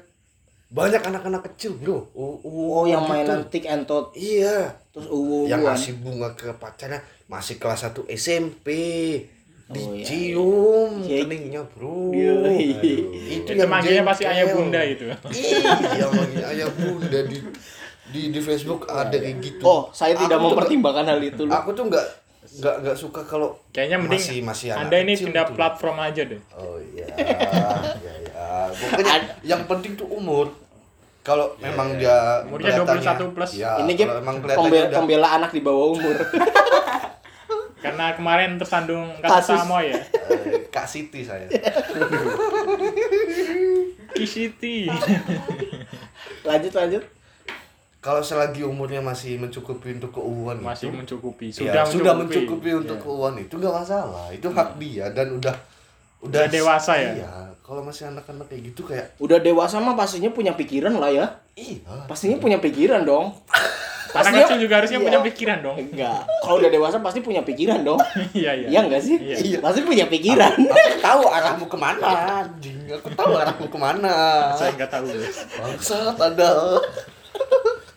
banyak anak-anak kecil bro. U- u- oh yang gitu. mainan tik and tot iya. Terus uwu yang ngasih bunga ke pacarnya masih kelas 1 SMP Oh, iya, dicium iya. keningnya bro. Yoi. itu itu manggilnya pasti ayah bunda itu. Iya manggilnya ayah bunda. Di di di Facebook ada kayak gitu. Oh saya tidak Aku tuh mempertimbangkan hal itu nggak- aku tuh nggak nggak nggak suka kalau kayaknya mending masih masih anak anda ini kecil pindah gitu. platform aja deh. Oh iya iya ya pokoknya yang penting tuh umur. Kalau memang dia Umurnya kelihatannya- 21 plus. ya, ini kalau kan emang kelihatannya pembela, udah pembela anak di bawah umur. Karena kemarin tersandung kasus. Sama ya. Eh, Kak Siti saya. Kisiti lanjut lanjut kalau selagi umurnya masih mencukupi untuk keuangan masih itu, mencukupi ya, sudah sudah mencukupi, mencukupi untuk keuangan itu nggak masalah. Itu hak dia dan udah Udah dewasa ya? iya kalau masih anak-anak kayak gitu kayak udah dewasa mah pastinya punya pikiran lah ya. Iya. Pastinya punya pikiran dong. Anak Pastinya- kecil juga harusnya Iya. punya pikiran dong. Enggak. Kalau udah dewasa pasti punya pikiran dong. Iya iya. Iya enggak sih? Iya. pasti punya pikiran. Aku tahu arahmu ke mana anjing. Aku tahu arahmu ke mana. Saya nggak tahu guys bangsat ada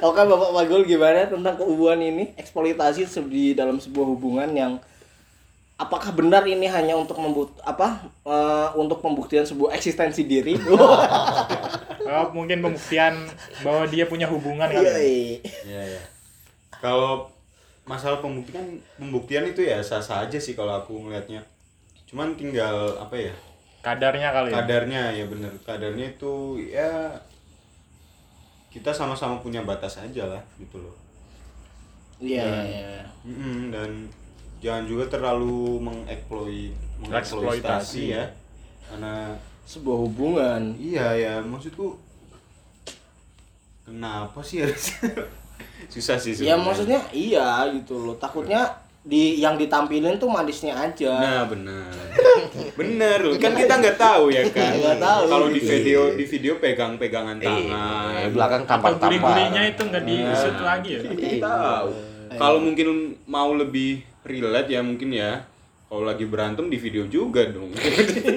Oke Bapak Magul gimana tentang keubuan ini eksploitasi di dalam sebuah hubungan yang apakah benar ini hanya untuk membut apa eh, untuk pembuktian sebuah eksistensi diri? Oh, mungkin pembuktian bahwa dia punya hubungan kali ya. iya. Iya ya. Kalau masalah pembuktian pembuktian itu ya sah-sah aja sih kalau aku ngelihatnya. Cuman tinggal apa ya? kadarnya kali ya Kadarnya ya bener. Kadarnya itu ya kita sama-sama punya batas aja lah gitu loh. Iya, iya. Mm-mm, dan jangan juga terlalu mengeksploit Eksploitasi. mengeksploitasi ya. Karena Sebuah hubungan. iya ya maksudku kenapa sih harus susah sih Ya sebenarnya. maksudnya iya gitu loh. Takutnya di yang ditampilin tuh manisnya aja. Nah benar, benar loh kan kita nggak tahu ya kan. Nggak tahu. Kalau di video di video pegang-pegangan tangan. Eh, belakang atau tampar-tampar gurih-gurihnya itu nggak diusut lagi ya Kita tahu. Kalau mungkin mau lebih relate ya mungkin ya. Kalau lagi berantem di video juga dong.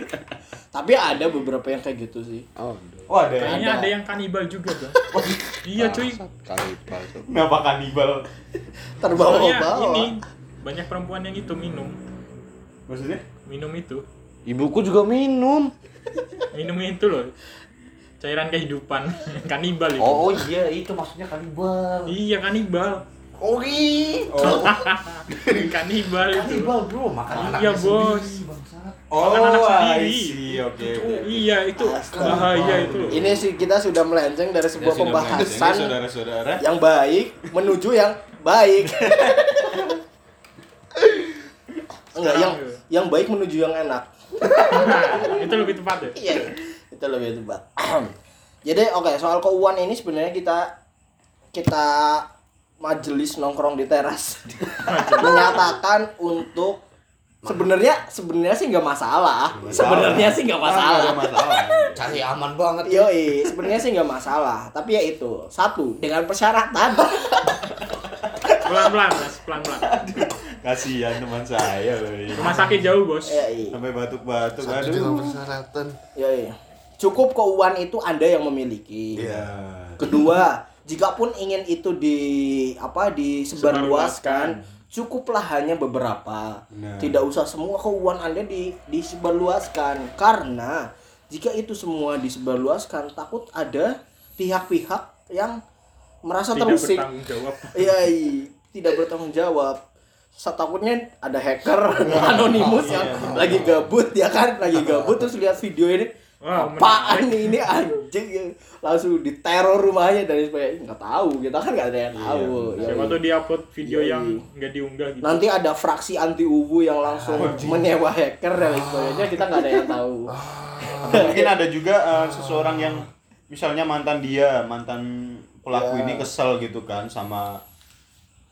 Tapi ada beberapa yang kayak gitu sih. oh Oh ada. kayaknya Ada. ada yang kanibal juga tuh iya cuy kali palsu Kenapa kanibal? Terbawa-bawa. ini banyak perempuan yang itu minum. Maksudnya? minum itu. Ibuku juga minum. Minum itu loh. Cairan kehidupan. Kanibal itu. Oh, oh iya itu maksudnya kanibal. Iya kanibal. Oh iya Oh, kanibal itu. Kanibal bro. Makan Iya, anaknya bos. oh, Makan anak sendiri. Oke. oke. iya itu bahaya itu. Ini sih kita sudah melenceng dari sebuah pembahasan saudara-saudara. yang baik menuju yang baik. Enggak, yang yang baik menuju yang enak. nah, itu lebih tepat ya Iya, itu lebih tepat. Jadi oke soal keuangan ini sebenarnya kita kita majelis nongkrong di teras menyatakan untuk sebenarnya sebenarnya sih nggak masalah. Sebenarnya sih nggak masalah. cari aman banget Yoi, sebenarnya sih nggak masalah. Tapi ya itu satu dengan persyaratan. pelan-pelan mas pelan-pelan Kasihan teman saya loh. rumah sakit jauh bos Yoi, Sampai batuk-batuk. Aduh. persyaratan yoi. Cukup keuangan itu anda yang memiliki. Iya. Kedua, jika pun ingin itu di apa disebarluaskan, cukuplah hanya beberapa. Nah. Tidak usah semua keuangan Anda di disebarluaskan karena jika itu semua disebarluaskan takut ada pihak-pihak yang merasa tidak terusik. bertanggung jawab Iya, iya, tidak bertanggung jawab. Sa- takutnya ada hacker anonimus yang lagi gabut ya kan, lagi gabut terus lihat video ini Wah, apaan ini? Anjing ya. langsung diteror rumahnya dari supaya nggak tahu kita kan nggak ada yang tahu. Ya, siapa tuh dia upload video Yoi. yang nggak diunggah gitu. Nanti ada fraksi anti uwu yang langsung menyewa hacker dan sebagainya kita nggak ada yang tahu. Mungkin ada juga eh, seseorang yang misalnya mantan dia mantan pelaku Ya. ini kesel gitu kan sama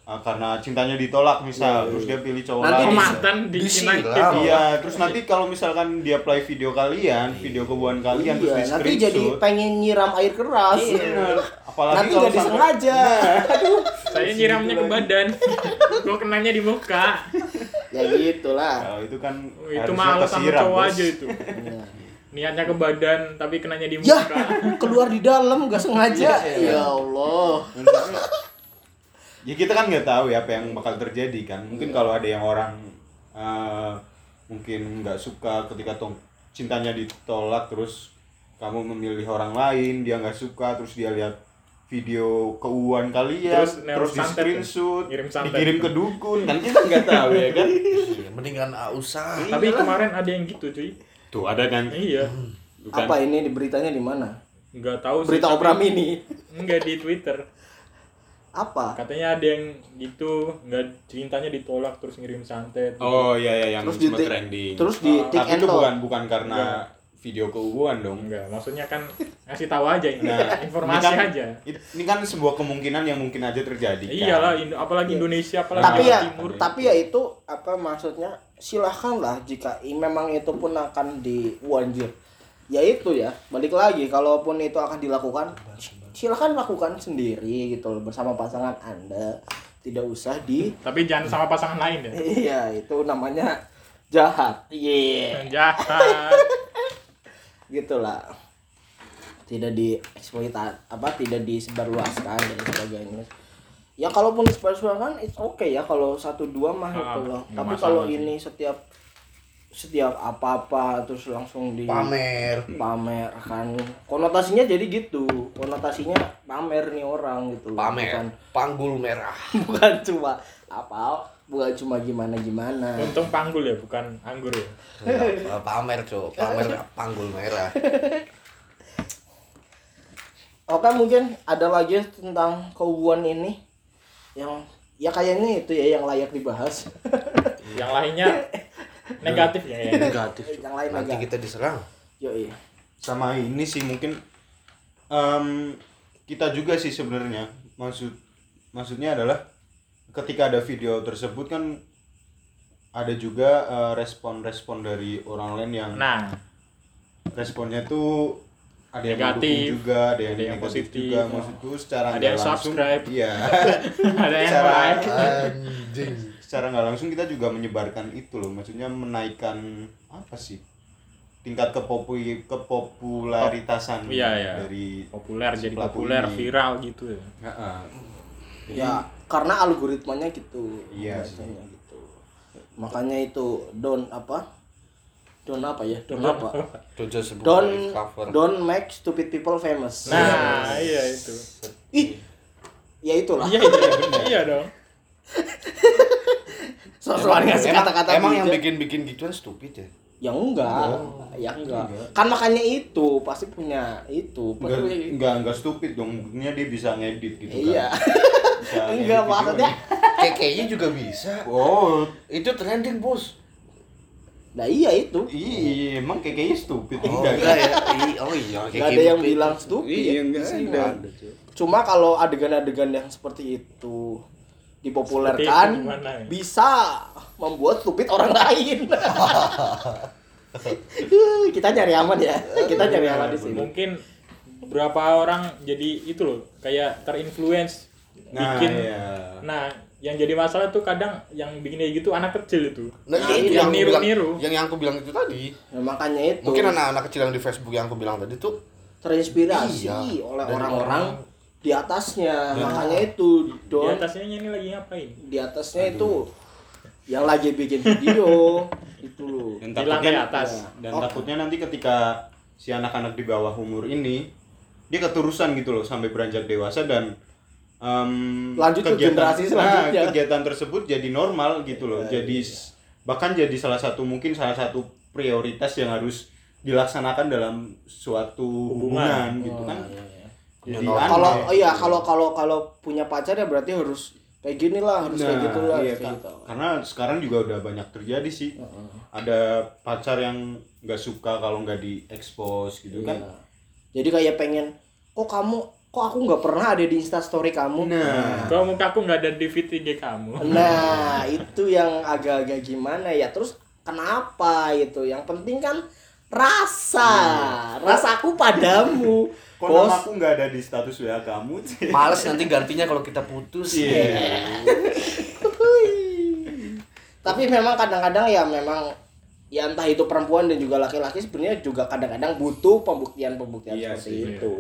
eh, karena cintanya ditolak misal terus dia pilih cowok Nanti lain di- mantan di disiram. United iya terus nanti kalau misalkan dia play video kalian video kebuan kalian terus Iya, di nanti jadi pengen nyiram air keras. Bener. apalagi Nanti nggak sampai- disengaja. Aduh. saya nyiramnya ke badan gue kenanya di muka Ya gitulah. Kalau itu kan itu harusnya mah alasan cowok Bos. aja itu Iya. niatnya ke badan tapi kenanya di Ya, muka keluar di dalam nggak sengaja. Ya Allah. Ya kita kan nggak tahu ya apa yang bakal terjadi kan. Mungkin kalau ada yang orang eh, mungkin nggak suka ketika tong cintanya ditolak terus kamu memilih orang lain dia nggak suka terus dia lihat video keuuan kalian Terus terus, di screenshot santet. dikirim ke dukun kan kita nggak tahu ya kan? Iya, mendingan ah, usah. Tapi kemarin ada yang gitu cuy. Tuh ada kan? Iya. Bukan. Apa ini di beritanya di mana? nggak tahu sih, Berita Oprah Mini. enggak di Twitter Apa? katanya ada yang gitu nggak cintanya ditolak terus ngirim santet oh iya iya yang Terus di sempat tik- trending Terus di tik tapi itu bukan bukan karena video keuuan dong enggak maksudnya kan ngasih tahu aja ini Nah, informasi ini kan, aja Ini kan sebuah kemungkinan yang mungkin aja terjadi. kan? iyalah Indo- apalagi Indonesia apalagi Tapi Jawa ya, Timur tapi ya itu apa maksudnya? Silahkanlah jika memang itu pun akan diwanjir. Ya itu ya, balik lagi kalaupun itu akan dilakukan, silahkan lakukan sendiri gitu loh bersama pasangan Anda. Tidak usah di tapi jangan sama pasangan lain ya Iya, itu namanya jahat. Iya. jahat Gitulah. Tidak dieksploitasi apa tidak disebarluaskan dan sebagainya. Ya kalaupun disebarluaskan it's okay ya kalau satu dua mah Ah, itu loh. Tapi kalau ini setiap setiap apa-apa terus langsung di pamer. pamer kan. Konotasinya jadi gitu. Konotasinya pamer nih orang gitu. Loh. pamer. Bukan, panggul merah. Bukan cuma apa bukan cuma gimana gimana untung panggul ya bukan anggur ya. Ya, pamer cok pamer panggul merah. Oke mungkin ada lagi tentang keuuan ini yang ya kayaknya itu ya yang layak dibahas. yang lainnya negatif ya kayaknya. negatif. Yang lain nanti agak- kita diserang Yoi. Sama ini sih mungkin em, kita juga sih sebenarnya maksud maksudnya adalah ketika ada video tersebut kan ada juga eh, respon-respon dari orang lain yang nah responnya tuh ada yang Negatif, juga, ada yang, ada yang negatif positif. juga, maksudku secara Ada yang langsung, subscribe. iya, ada yang like anjing secara nggak langsung kita juga menyebarkan itu loh, maksudnya menaikkan apa sih tingkat kepopu kepopularitasan Iya, iya. dari populer si jadi populer ini. viral gitu ya Heeh. Ya karena algoritmanya gitu. Iya biasanya gitu. Makanya itu don apa? Don apa ya? Don apa? Don don't make stupid people famous. nah iya itu Ih, ya itulah. iya iya iya dong Soal ngasih emang, kata-kata emang yang bijak. bikin-bikin gituan stupid ya Ya enggak, ya enggak. Kan makanya itu pasti punya itu. Enggak, Pasti- enggak, enggak stupid dong, dia bisa ngedit gitu Iya. kan. Bisa enggak ngedit maksudnya. kayak kayaknya juga bisa. Oh, itu trending bos Nah iya itu. iya, emang kayaknya stupid. oh Enggak, enggak ya oh iya kayak Gak ada gitu. yang bilang stupid. Iya, enggak ada. Cuma kalau adegan-adegan yang seperti itu dipopulerkan ya? bisa membuat stupid orang lain. kita nyari aman ya. Kita nyari aman di sini. mungkin beberapa orang jadi itu loh kayak terinfluence Nah, bikin iya. nah yang jadi masalah tuh kadang yang bikin kayak gitu anak kecil itu nah, Nah, itu yang yang aku bilang- niru-niru. yang yang aku bilang itu tadi Nah, makanya itu mungkin anak-anak kecil yang di Facebook yang aku bilang tadi tuh terinspirasi Iya. oleh orang-orang orang- di atasnya. Makanya itu di don atasnya ini lagi ngapain di atasnya itu yang lagi bikin video itu loh. Dan di lantai takutnya atas dan Oh. takutnya nanti ketika si anak-anak di bawah umur ini dia keterusan gitu loh sampai beranjak dewasa dan em, Lanjut ke generasi selanjutnya. nah, kegiatan tersebut jadi normal gitu loh Iya, jadi s- bahkan jadi salah satu mungkin salah satu prioritas yang harus dilaksanakan dalam suatu hubungan, Hubungan. gitu kan iya, iya. Jadi Kalau- oh iya kalau kalau kalau punya pacar ya berarti harus kayak gini lah harus kayak gitu lah iya, kayak Kak. gitu. karena sekarang juga udah banyak terjadi sih ada pacar yang nggak suka kalau nggak diekspos gitu kan Iya. jadi kayak pengen kok kamu kok aku nggak pernah ada di instastory kamu nah Kalau muka aku nggak ada di feed IG kamu. Nah, itu yang agak-agak gimana ya. Terus kenapa itu? Yang penting kan rasa. Rasaku padamu. kok Bos. nama aku nggak ada di status wa kamu Males nanti gantinya kalau kita putus. Iya. Tapi memang kadang-kadang ya memang ya entah itu perempuan dan juga laki-laki sebenarnya juga kadang-kadang butuh pembuktian-pembuktian Iya seperti sih, itu.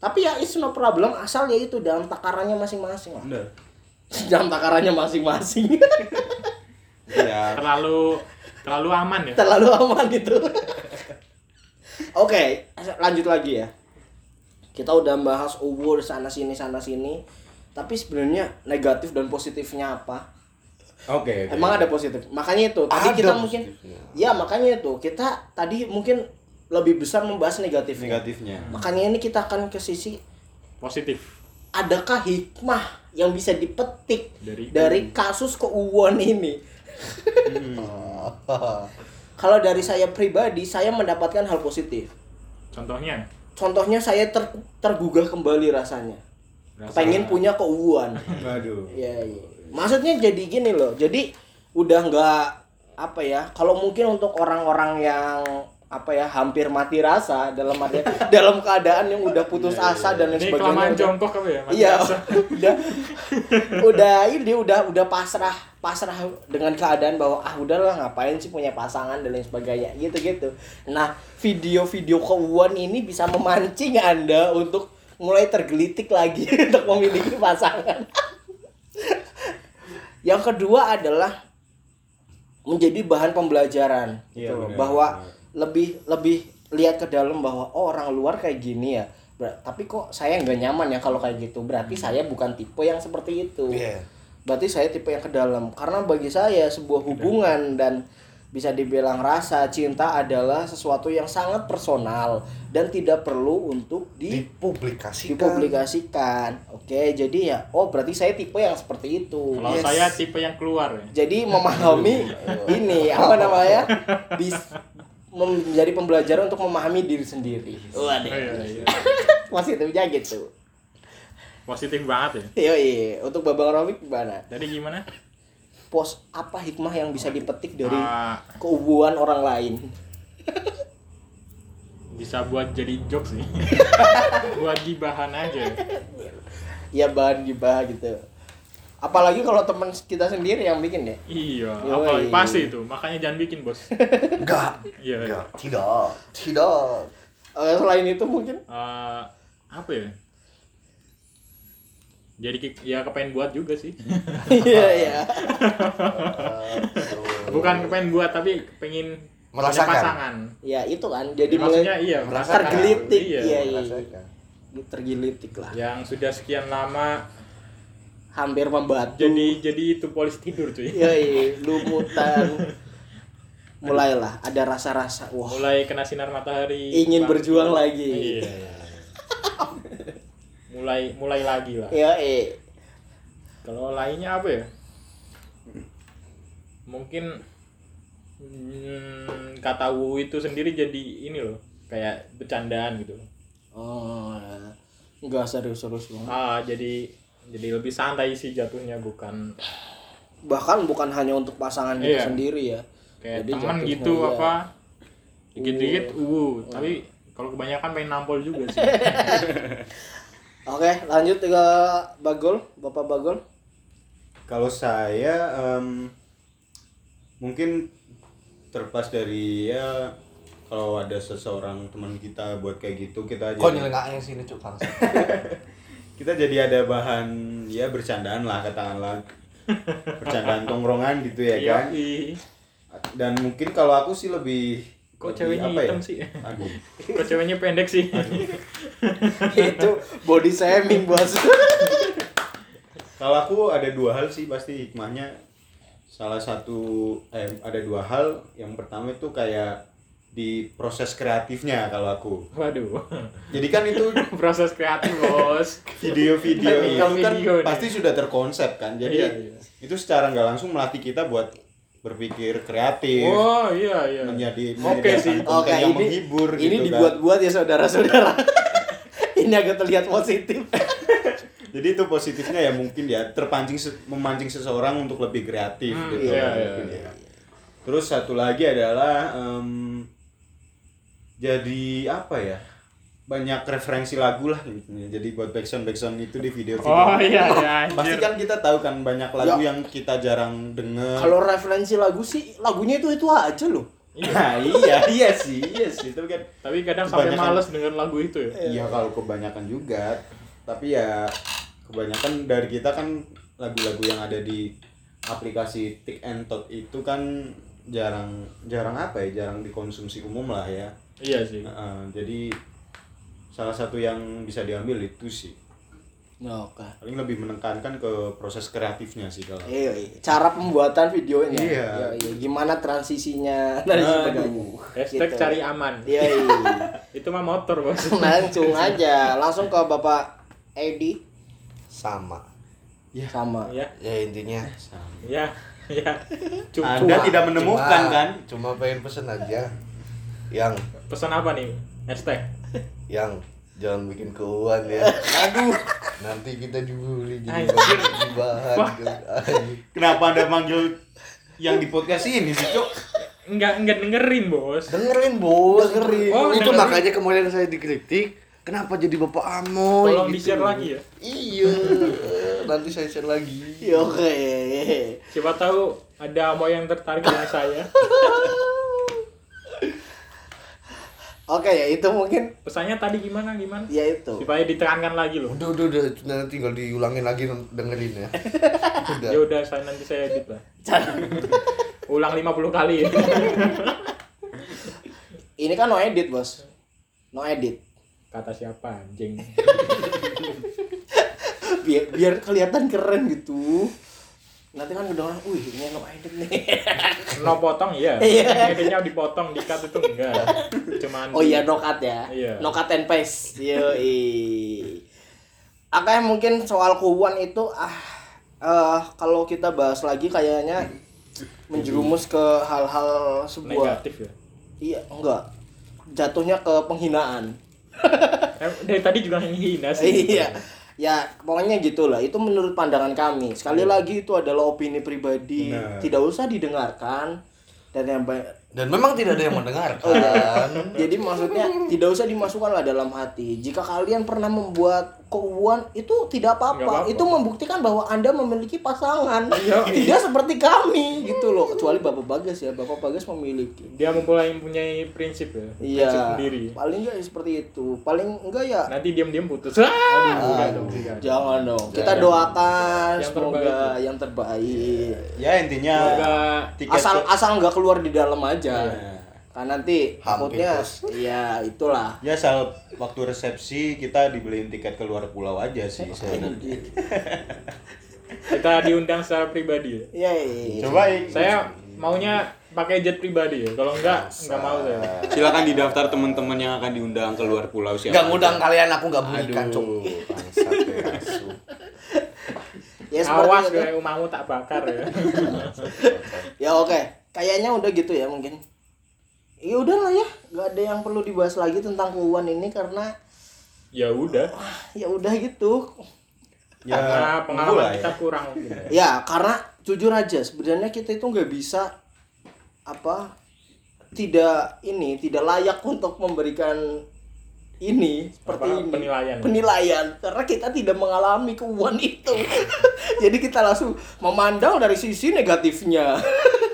Tapi ya it's no problem asal ya itu dalam takarannya masing-masing lah. Bener. dalam takarannya masing-masing. Iya. Terlalu terlalu aman ya. terlalu aman itu. Oke, lanjut lagi ya. Kita udah bahas ubur sana sini sana sini. Tapi sebenarnya negatif dan positifnya apa? Oke. oke. Emang ada positif. Makanya itu tadi Ada kita mungkin positifnya. ya makanya itu kita tadi mungkin lebih besar membahas negatifnya. negatifnya. Makanya ini kita akan ke sisi Positif. adakah hikmah yang bisa dipetik Dari- dari kasus keuuan ini? Kalau dari saya pribadi, saya mendapatkan hal positif. Contohnya. Contohnya saya ter- tergugah kembali rasanya. rasa- Pengen punya keuuan. Waduh. Iya, iya. Maksudnya jadi gini loh. Jadi udah nggak apa ya? Kalau mungkin untuk orang-orang yang apa ya hampir mati rasa dalam arti dalam keadaan yang udah putus asa dan lain Ini sebagainya. kelamaan udah- jongkok apa ya? Mati Iya, rasa. udah udah ini udah udah pasrah pasrah dengan keadaan bahwa ah udahlah ngapain sih punya pasangan dan lain sebagainya gitu gitu. Nah video-video keuuan ini bisa memancing anda untuk mulai tergelitik lagi untuk memiliki pasangan. Yang kedua adalah menjadi bahan pembelajaran Iya, gitu loh. benar, bahwa benar. lebih lebih lihat ke dalam bahwa oh orang luar kayak gini ya Ber- tapi kok saya nggak nyaman ya kalau kayak gitu berarti saya bukan tipe yang seperti itu Iya. Berarti saya tipe yang ke dalam karena bagi saya sebuah hubungan dan bisa dibilang rasa cinta adalah sesuatu yang sangat personal dan tidak perlu untuk di Dipublikasikan. dipublikasikan oke jadi ya oh berarti saya tipe yang seperti itu Kalau Yes. saya tipe yang keluar ya. jadi memahami ini apa namanya bis menjadi pembelajaran untuk memahami diri sendiri waduh Oh, iya, iya. positifnya gitu Positif banget ya. Yoi, untuk Babang Romik gimana? Jadi gimana? Pos apa hikmah yang bisa dipetik dari Ah, keubuan orang lain? bisa buat jadi jokes sih. buat gibahan aja. Ya bahan gibah gitu. Apalagi kalau teman kita sendiri yang bikin deh. Iya, apalagi pasti itu. Makanya jangan bikin, Bos. Enggak. Iya. iya. Enggak. Tidak. Tidak. Eh, selain itu mungkin Eh, apa ya? Jadi ya kepengen buat juga sih. iya iya. Bukan kepengen buat tapi pengen punya Merasakan. pasangan. Ya itu kan jadi Maksudnya mulai iya, merasakan. tergelitik. Iya. Iya iya. Merasakan. Tergelitik lah. Yang sudah sekian lama Hampir membatu. jadi jadi itu polis tidur cuy. Iya iya. Lumutan. Mulailah ada rasa-rasa wah Mulai kena sinar matahari. ingin bangkit. berjuang lagi. Iya. iya. Mulai mulai lagi lah. Iya iya. Kalau lainnya apa ya? Mungkin hmm, kata wu itu sendiri jadi ini loh, kayak bercandaan gitu. Oh, enggak serius-serius banget. Ah, jadi jadi lebih santai sih jatuhnya bukan Bahkan bukan hanya untuk pasangan itu Iya. sendiri ya. kayak Jadi teman gitu iya. apa dikit-dikit uh tapi kalau kebanyakan pengen nampol juga sih Oke, lanjut ke Bagol, Bapak Bagol. Kalau saya em, mungkin terlepas dari ya kalau ada seseorang teman kita buat kayak gitu kita Kok jadi nyelengaknya sini cuk kita jadi ada bahan ya bercandaan lah katakanlah bercandaan tongkrongan gitu ya kan Yoi. dan mungkin kalau aku sih lebih kok ceweknya apa ya? hitam sih Aduh. kok ceweknya pendek sih itu body shaming, Bos. Kalau aku ada dua hal sih pasti hikmahnya. Salah satu eh ada dua hal. Yang pertama itu kayak di proses kreatifnya kalau aku Waduh. jadi kan itu Proses kreatif, Bos. video-video itu Video kan nih. pasti sudah terkonsep kan jadi Iya, iya. itu secara nggak langsung melatih kita buat berpikir kreatif Oh, iya iya. menjadi Oke sih. Oke, yang ini menghibur ini gitu kan. dibuat-buat ya saudara-saudara. ini agak terlihat positif. Jadi itu positifnya ya mungkin ya terpancing memancing seseorang untuk lebih kreatif Hmm, gitu. iya, mungkin iya, ya. Terus satu lagi adalah em, jadi apa ya? Banyak referensi lagu lah gitu. Jadi buat backsound backsound itu di video-video. Oh iya iya. Pasti kan kita tahu kan banyak lagu yang kita jarang denger. Kalau referensi lagu sih, lagunya itu itu aja loh. Nah, iya iya sih, iya sih. Tapi kan Tapi kadang sampai males denger lagu itu ya. Iya kalau kebanyakan juga. Tapi ya kebanyakan dari kita kan lagu-lagu yang ada di aplikasi Tik and Tot itu kan jarang jarang apa ya jarang dikonsumsi umum lah ya. Iya sih. Heeh, jadi salah satu yang bisa diambil itu sih. Oke. Paling lebih menekankan ke proses kreatifnya sih kalau. Iya, iya. cara pembuatan videonya. Iya. iya. Gimana transisinya dari sebagainya. Hashtag Gitu. cari aman. Iya, iya. Itu mah motor, Bos. Langsung aja, langsung ke Bapak Edi sama sama. Ya, ya intinya ya, ya. Cuma, Anda tidak menemukan cuma- kan? cuma pengen pesen aja yang pesan apa nih? Hashtag. Yang jangan bikin keuan ya Aduh, nanti kita dibully jadi bahan gitu. Kenapa Anda manggil yang di podcast ini sih, Cok? Enggak enggak dengerin, Bos. dengerin bos Dengerin. Oh, itu dengerin. makanya kemarin saya dikritik kenapa jadi bapak Amoy Tolong gitu. di-share lagi ya. iya nanti saya share lagi ya oke. Siapa tahu ada mau yang tertarik dengan saya. Oke ya itu mungkin Pesannya tadi gimana gimana? ya itu. Supaya ditekankan lagi loh. udah udah udah nanti tinggal diulangin lagi dengerin ya udah Ya udah saya nanti saya edit lah. Cara- Ulang 50 kali. Ini kan no edit, Bos. No edit. Kata siapa anjing? Biar biar kelihatan keren gitu. Nanti kan udah orang, wih ini no edit nih. No potong iya. Iya. Editnya dipotong, di cut itu enggak. Cuman Oh iya no cut ya. Iya. No cut and paste. Yo Apa mungkin soal kuwan itu ah eh kalau kita bahas lagi kayaknya menjerumus ke hal-hal sebuah negatif ya. iya enggak jatuhnya ke penghinaan Eh, dari tadi juga hina sih. iya ya pokoknya gitulah. Itu menurut pandangan kami. Sekali lagi itu adalah opini pribadi. Benar. tidak usah didengarkan. Dan yang ba- dan memang tidak ada yang mendengarkan jadi maksudnya tidak usah dimasukkanlah dalam hati jika kalian pernah membuat keuangan itu tidak apa-apa apa-apa. itu membuktikan bahwa anda memiliki pasangan Iya. tidak seperti kami gitu loh kecuali bapak bagas ya bapak bagas memiliki Dia memulai mempunyai prinsip ya. iya sendiri. paling enggak seperti itu paling enggak ya Nanti diam-diam putus. Ah, enggak dong, enggak. Jangan dong. Kita doakan Yang semoga terbaik. yang terbaik. Ya intinya Semoga Asal asal nggak keluar di dalam aja. Iya. Kan nanti takutnya iya itulah. ya asal waktu resepsi kita dibeliin tiket keluar pulau aja sih sebenarnya. kita diundang secara pribadi ya. Iya. iya. Cobain. Saya maunya pakai jet pribadi ya. Kalau enggak, enggak mau saya. Silakan didaftar teman-teman yang akan diundang keluar pulau siapa. nggak ngundang kalian aku nggak belikan Aduh. cok bangsat ya. Ya seperti Awas gue umamu tak bakar ya. Ya oke. Kayaknya udah gitu ya mungkin. Ya udah lah ya, nggak ada yang perlu dibahas lagi tentang keuangan ini karena ya udah. ya udah gitu. Ya, Karena tunggu pengalaman lah ya. kita kurang ya. Ya karena jujur aja sebenarnya kita itu nggak bisa apa tidak ini tidak layak untuk memberikan ini seperti Apa, ini penilaian. penilaian karena kita tidak mengalami keuangan itu jadi kita langsung memandang dari sisi negatifnya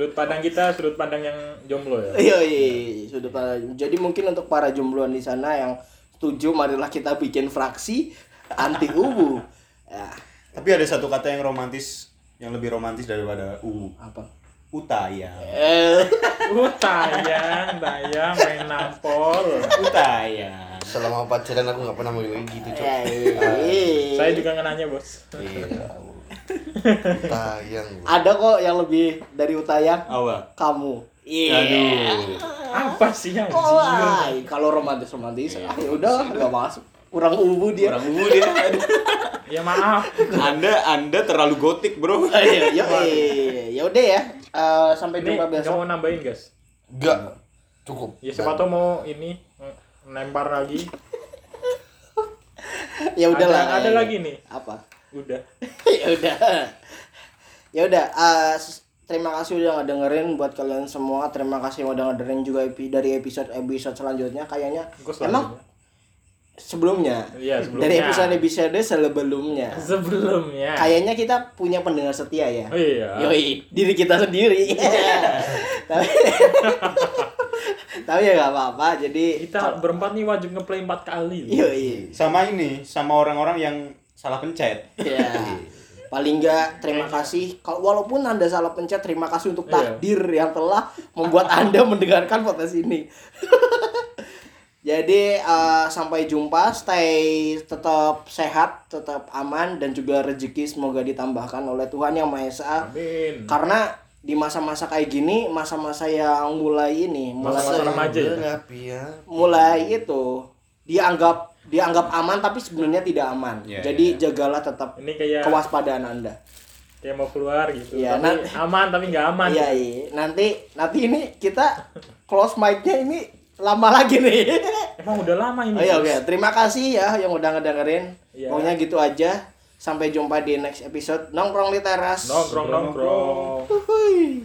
Sudut pandang kita, sudut pandang yang jomblo ya. iya iya sudah pandang. jadi mungkin untuk para jombloan di sana yang setuju marilah kita bikin fraksi anti ubu ya Tapi ada satu kata yang romantis yang lebih romantis daripada u. apa Utaya. eh tayang, tayang, main nampol. Utaya. selama pacaran aku nggak pernah mau gitu cok ya, iya. Saya juga nggak nanya bos. iya tayang ada kok yang lebih dari utayang Apa? kamu Iya. Aduh. Apa sih yang Oh, kalau romantis romantis, ah, ya udah nggak masuk. Kurang ubu dia. Orang ungu dia. Ya maaf. Anda Anda terlalu gotik, Bro. Ah, Iya, ya, ya udah ya. Eh, sampai jumpa besok. mau nambahin guys. Enggak. Cukup. Ya siapa tau mau ini eh, nempar lagi. Ya udah Ada- lah. ada lagi nih. Apa? Udah. ya udah. Ya udah. eh, s- terima kasih udah ngedengerin buat kalian semua. Terima kasih udah ngedengerin juga epi- dari episode episode selanjutnya. Kayaknya emang sebelumnya. Iya, sebelumnya. Dari episode episode sebelumnya. Sebelumnya. Kayaknya kita punya pendengar setia ya. Oh iya. Yoi, diri kita sendiri. tapi tapi ya nggak apa-apa. Jadi Kita berempat nih wajib ngeplay empat kali. Yoi. Sama ini, sama orang-orang yang salah pencet. Ya. Paling enggak terima kasih kalau walaupun Anda salah pencet terima kasih untuk Iya. takdir yang telah membuat Anda mendengarkan podcast ini. Jadi eh, sampai jumpa, stay tetap sehat, tetap aman dan juga rezeki semoga ditambahkan oleh Tuhan yang Maha Esa. Amin. Karena di masa-masa kayak gini, masa-masa yang mulai ini, mulai Masa-masa remaja ya? Berapi ya. mulai itu dianggap dianggap aman tapi sebenarnya tidak aman. Iya, Jadi iya. jagalah tetap Ini kayak kewaspadaan Anda. kayak mau keluar gitu. Iya, tapi nanti- aman tapi nggak aman. Iya, iya. Nanti nanti ini kita close mic-nya ini lama lagi nih. Emang udah lama ini. Oh iya, oke. Terima kasih ya yang udah ngedengerin. Iya. Pokoknya gitu aja. Sampai jumpa di next episode nongkrong di teras. Nongkrong nongkrong. Uhuy.